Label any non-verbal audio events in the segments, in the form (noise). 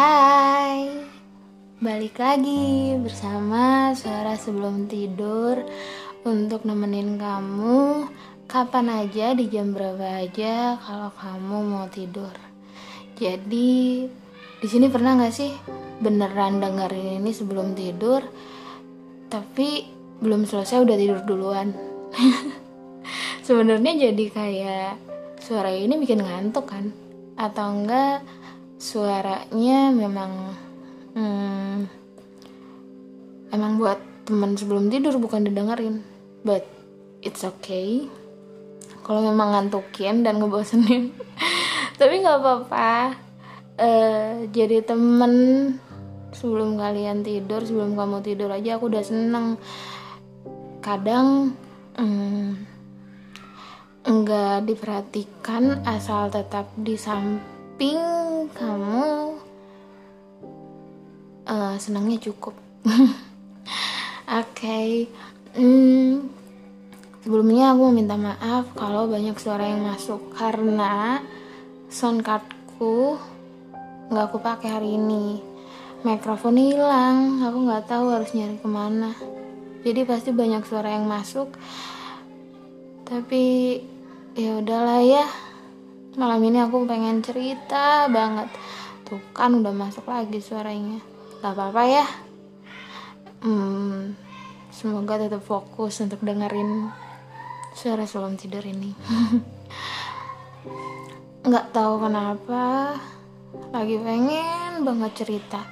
Hai, balik lagi bersama suara sebelum tidur untuk nemenin kamu kapan aja di jam berapa aja kalau kamu mau tidur. Jadi di sini pernah nggak sih beneran dengerin ini sebelum tidur, tapi belum selesai udah tidur duluan. (laughs) Sebenarnya jadi kayak suara ini bikin ngantuk kan? Atau enggak suaranya memang hmm, emang buat teman sebelum tidur bukan didengerin. But it's okay. Kalau memang ngantukin dan ngebosenin. (laughs) Tapi nggak apa-apa. Uh, jadi temen sebelum kalian tidur sebelum kamu tidur aja aku udah seneng. Kadang hmm, enggak diperhatikan asal tetap di samping kamu uh, senangnya cukup. (laughs) Oke okay. hmm, sebelumnya aku mau minta maaf kalau banyak suara yang masuk karena sound cardku nggak aku pakai hari ini. Mikrofon hilang aku nggak tahu harus nyari ke mana. Jadi pasti banyak suara yang masuk. Tapi ya udahlah ya malam ini aku pengen cerita banget. Tuh kan udah masuk lagi suaranya. Gak apa-apa ya? Hmm, semoga tetap fokus untuk dengerin suara sebelum tidur ini. (laughs) Nggak tahu kenapa lagi pengen banget cerita.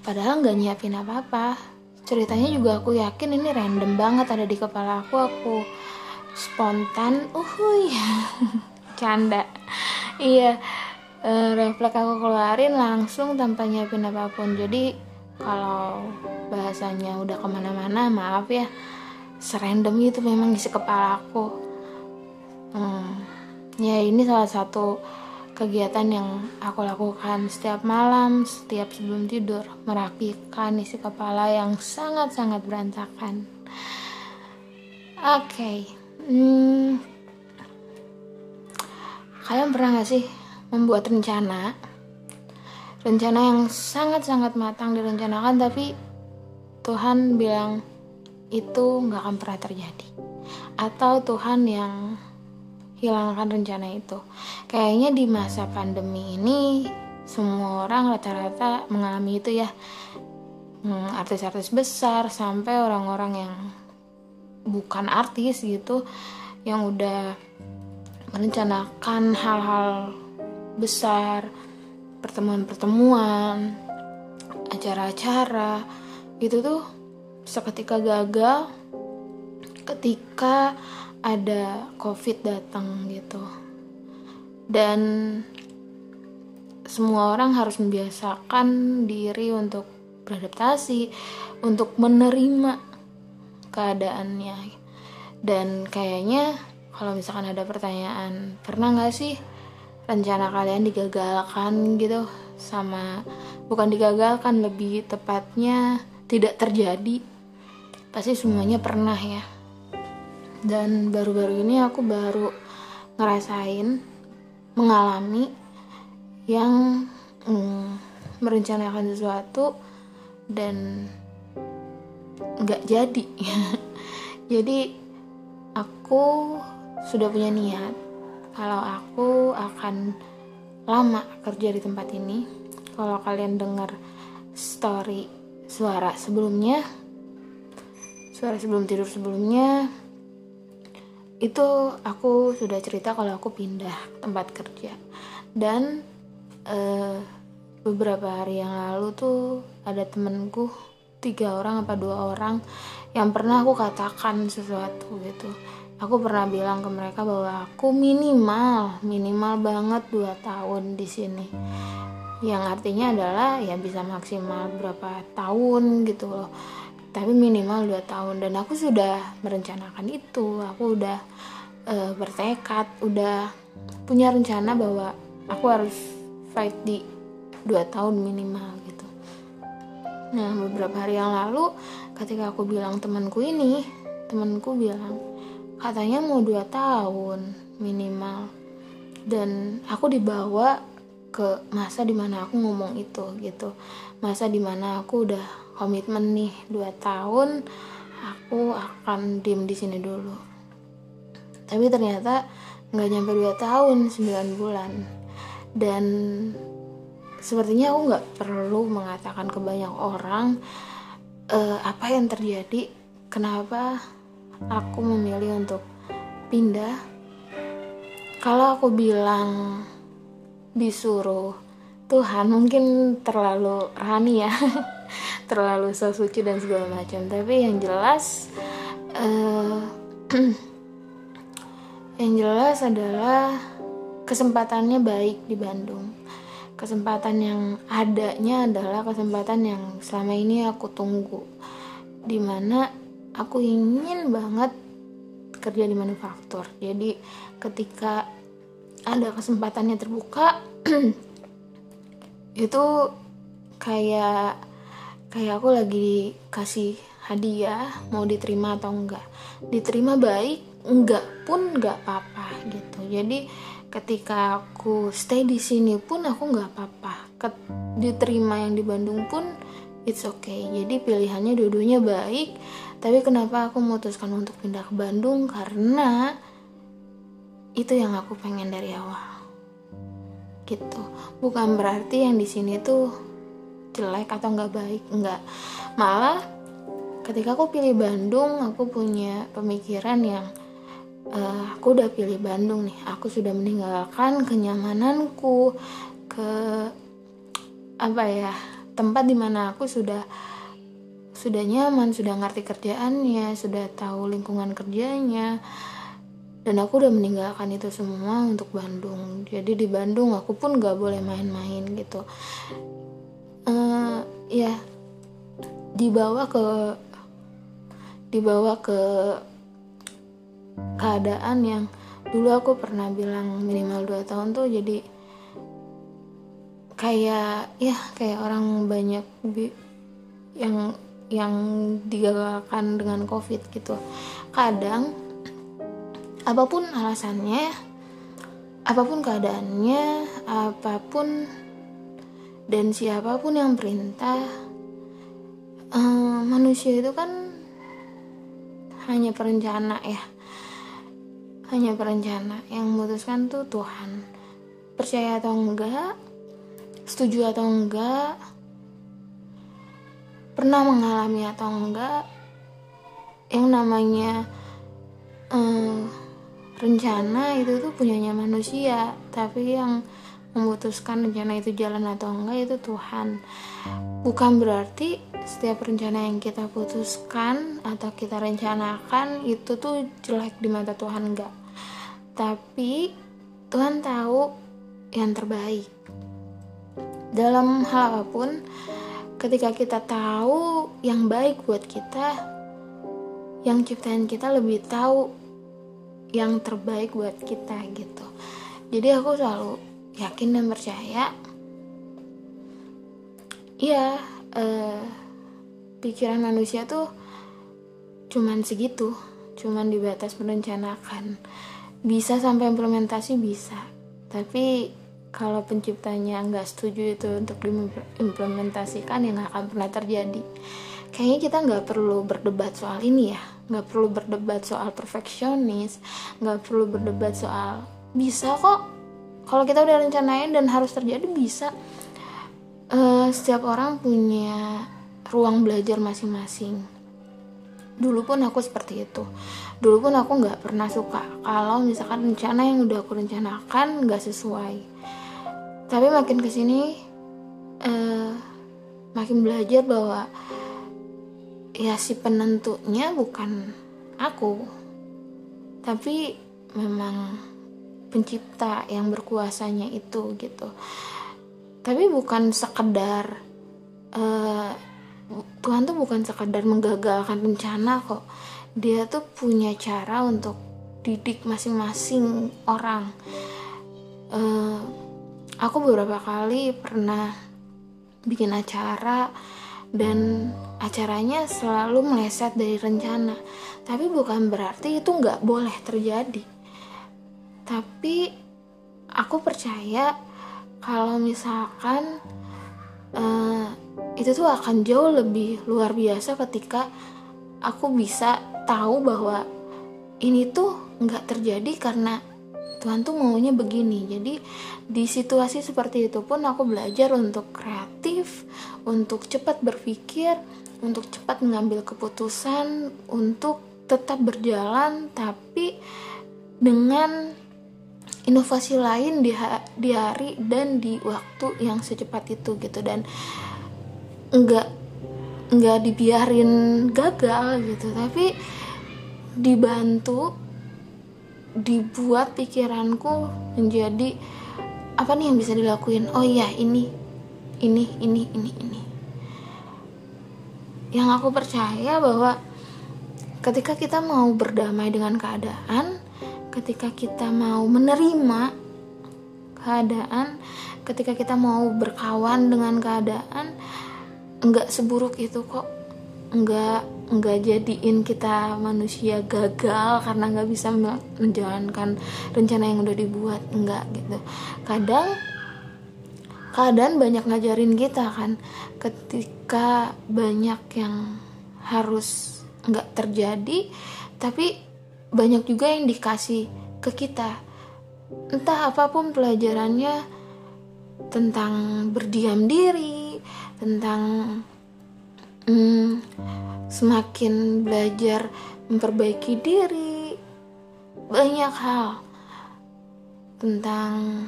Padahal nggak nyiapin apa-apa. Ceritanya juga aku yakin ini random banget ada di kepala aku. Aku spontan uhuy (laughs) canda iya uh, refleks aku keluarin langsung tanpa nyiapin apa pun jadi kalau bahasanya udah ke mana-mana maaf ya serandom itu memang isi kepala aku hmm, ya ini salah satu kegiatan yang aku lakukan setiap malam, setiap sebelum tidur, merapikan isi kepala yang sangat-sangat berantakan. Oke, okay. hmm, kalian pernah gak sih membuat rencana? Rencana yang sangat-sangat matang direncanakan tapi Tuhan bilang itu nggak akan pernah terjadi. Atau Tuhan yang hilangkan rencana itu. Kayaknya di masa pandemi ini semua orang rata-rata mengalami itu ya. Hmm, artis-artis besar sampai orang-orang yang bukan artis gitu yang udah merencanakan hal-hal besar, pertemuan-pertemuan, acara-acara, itu tuh seketika gagal ketika ada covid datang gitu. Dan semua orang harus membiasakan diri untuk beradaptasi, untuk menerima keadaannya. Dan kayaknya kalau misalkan ada pertanyaan pernah nggak sih rencana kalian digagalkan gitu? Sama bukan digagalkan lebih tepatnya tidak terjadi. Pasti semuanya pernah ya. Dan baru-baru ini aku baru ngerasain mengalami yang mm, merencanakan sesuatu dan nggak jadi. (laughs) Jadi aku sudah punya niat kalau aku akan lama kerja di tempat ini. Kalau kalian dengar story suara sebelumnya, suara sebelum tidur sebelumnya, itu aku sudah cerita kalau aku pindah tempat kerja dan uh, beberapa hari yang lalu tuh ada temenku tiga orang apa dua orang yang pernah aku katakan sesuatu gitu aku pernah bilang ke mereka bahwa aku minimal minimal banget 2 tahun di sini. Yang artinya adalah ya bisa maksimal berapa tahun gitu loh. Tapi minimal 2 tahun. Dan aku sudah merencanakan itu. Aku udah uh, bertekad udah punya rencana bahwa aku harus fight di 2 tahun minimal gitu. Nah beberapa hari yang lalu ketika aku bilang temanku ini temanku bilang katanya mau dua tahun minimal. Dan aku dibawa ke masa di mana aku ngomong itu gitu. Masa di mana aku udah komitmen nih dua tahun aku akan diem di sini dulu. Tapi ternyata nggak nyampe dua tahun 9 bulan. Dan sepertinya aku nggak perlu mengatakan ke banyak orang uh, apa yang terjadi kenapa aku memilih untuk pindah. Kalau aku bilang disuruh Tuhan mungkin terlalu rani ya (laughs) terlalu so suci dan segala macam. Tapi yang jelas uh, (clears throat) yang jelas adalah kesempatannya baik di Bandung. Kesempatan yang adanya adalah kesempatan yang selama ini aku tunggu. Di mana aku ingin banget kerja di manufaktur. Jadi ketika ada kesempatannya terbuka (clears throat) itu kayak kayak aku lagi dikasih hadiah mau diterima atau enggak. Diterima baik enggak pun enggak apa-apa gitu. Jadi ketika aku stay di sini pun aku nggak apa-apa. Diterima yang di Bandung pun it's okay. Jadi pilihannya dua-duanya baik tapi kenapa aku memutuskan untuk pindah ke Bandung? Karena itu yang aku pengen dari awal. Gitu. Bukan berarti yang di sini tuh jelek atau nggak baik nggak. Malah ketika aku pilih Bandung aku punya pemikiran yang uh, aku udah pilih Bandung nih. Aku sudah meninggalkan kenyamananku ke apa ya tempat di mana aku sudah sudah nyaman sudah ngerti kerjaannya sudah tahu lingkungan kerjanya dan aku udah meninggalkan itu semua untuk Bandung. Jadi di Bandung aku pun gak boleh main-main gitu. Uh, ya dibawa ke dibawa ke keadaan yang dulu aku pernah bilang minimal 2 tahun tuh jadi kayak ya kayak orang banyak yang yang digagalkan dengan covid gitu. Kadang apa pun alasannya apa pun keadaannya apa pun dan siapa pun yang perintah uh, manusia itu kan hanya perencana ya. Hanya perencana yang memutuskan tuh Tuhan. Percaya atau enggak setuju atau enggak pernah mengalami atau enggak yang namanya uh, rencana itu tuh punyanya manusia tapi yang memutuskan rencana itu jalan atau enggak itu Tuhan. Bukan berarti setiap rencana yang kita putuskan atau kita rencanakan itu tuh jelek di mata Tuhan enggak. Tapi Tuhan tahu yang terbaik. Dalam hal apa pun ketika kita tahu yang baik buat kita yang ciptaan kita lebih tahu yang terbaik buat kita gitu. Jadi aku selalu yakin dan percaya iya eh, pikiran manusia tuh cuman segitu cuman di batas merencanakan. Bisa sampai implementasi bisa. Tapi kalau penciptanya nggak setuju itu untuk diimplementasikan ya nggak akan pernah terjadi. Kayaknya kita nggak perlu berdebat soal ini ya. Nggak perlu berdebat soal perfeksionis nggak perlu berdebat soal bisa kok. Kalau kita udah rencanain dan harus terjadi bisa. Uh, setiap orang punya ruang belajar masing-masing. Dulu pun aku seperti itu. Dulu pun aku nggak pernah suka. Kalau misalkan rencana yang udah aku rencanakan nggak sesuai tapi makin ke sini uh, makin belajar bahwa ya si penentunya bukan aku. Tapi memang pencipta yang berkuasanya itu gitu. Tapi bukan sekedar uh, Tuhan tuh bukan sekedar menggagalkan rencana kok. Dia tuh punya cara untuk didik masing-masing orang. Uh, aku beberapa kali pernah bikin acara dan acaranya selalu meleset dari rencana. Tapi bukan berarti itu nggak boleh terjadi. Tapi aku percaya kalau misalkan uh, itu tuh akan jauh lebih luar biasa ketika aku bisa tahu bahwa ini tuh nggak terjadi karena Tuhan tuh maunya begini. Jadi di situasi seperti itu pun aku belajar untuk kreatif untuk cepat berpikir untuk cepat mengambil keputusan untuk tetap berjalan tapi dengan inovasi lain di, ha di hari dan di waktu yang secepat itu gitu. Dan nggak nggak dibiarin gagal gitu tapi dibantu dibuat pikiranku menjadi apa nih yang bisa dilakuin? Oh iya ini ini ini ini ini. Yang aku percaya bahwa ketika kita mau berdamai dengan keadaan ketika kita mau menerima keadaan ketika kita mau berkawan dengan keadaan nggak seburuk itu kok. Nggak nggak jadiin kita manusia gagal karena nggak bisa menjalankan rencana yang udah dibuat nggak gitu. Kadang keadaan banyak ngajarin kita kan ketika banyak yang harus nggak terjadi tapi banyak juga yang dikasih ke kita. Entah apa pun pelajarannya tentang berdiam diri tentang hmm, semakin belajar memperbaiki diri. Banyak hal tentang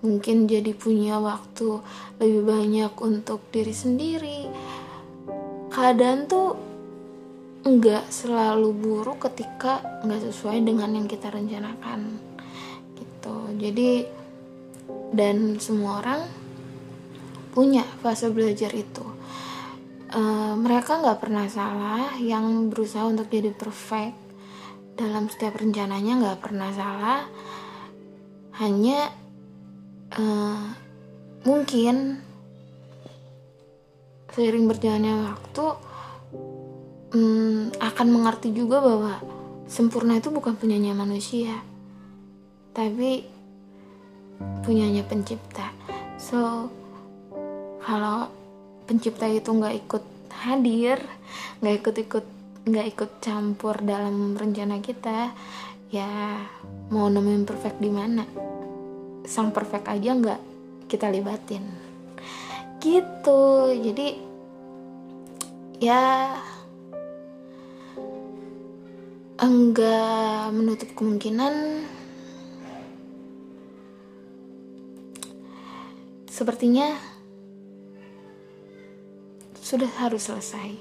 mungkin jadi punya waktu lebih banyak untuk diri sendiri. Keadaan tuh nggak selalu buruk ketika nggak sesuai dengan yang kita rencanakan gitu. Jadi dan semua orang punya fase belajar itu uh, mereka nggak pernah salah yang berusaha untuk jadi perfect. Dalam setiap rencananya nggak pernah salah. Hanya uh, mungkin seiring berjalannya waktu hmm, akan mengerti juga bahwa sempurna itu bukan punyanya manusia tapi punyanya pencipta. So kalau pencipta itu nggak ikut hadir nggak ikut ikut nggak ikut campur dalam rencana kita ya mau nemuin perfect di mana? Sang perfect aja nggak kita libatin. Gitu. Jadi ya enggak menutup kemungkinan sepertinya sudah harus selesai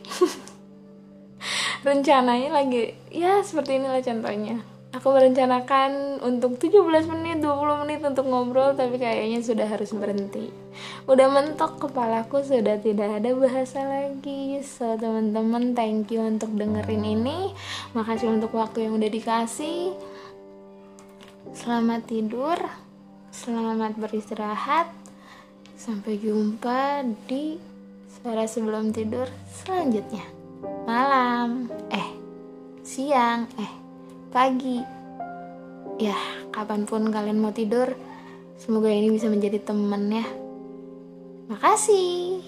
(laughs) rencananya lagi ya seperti inilah contohnya Aku merencanakan untuk 17 menit, 20 menit untuk ngobrol tapi kayaknya sudah harus berhenti. Udah mentok kepalaku sudah tidak ada bahasa lagi. So, teman-teman, thank you untuk dengerin ini. Makasih untuk waktu yang udah dikasih. Selamat tidur. Selamat beristirahat. Sampai jumpa di suara sebelum tidur selanjutnya. Malam. Eh, siang. Eh, pagi ya kapan pun kalian mau tidur semoga ini bisa menjadi temen ya makasih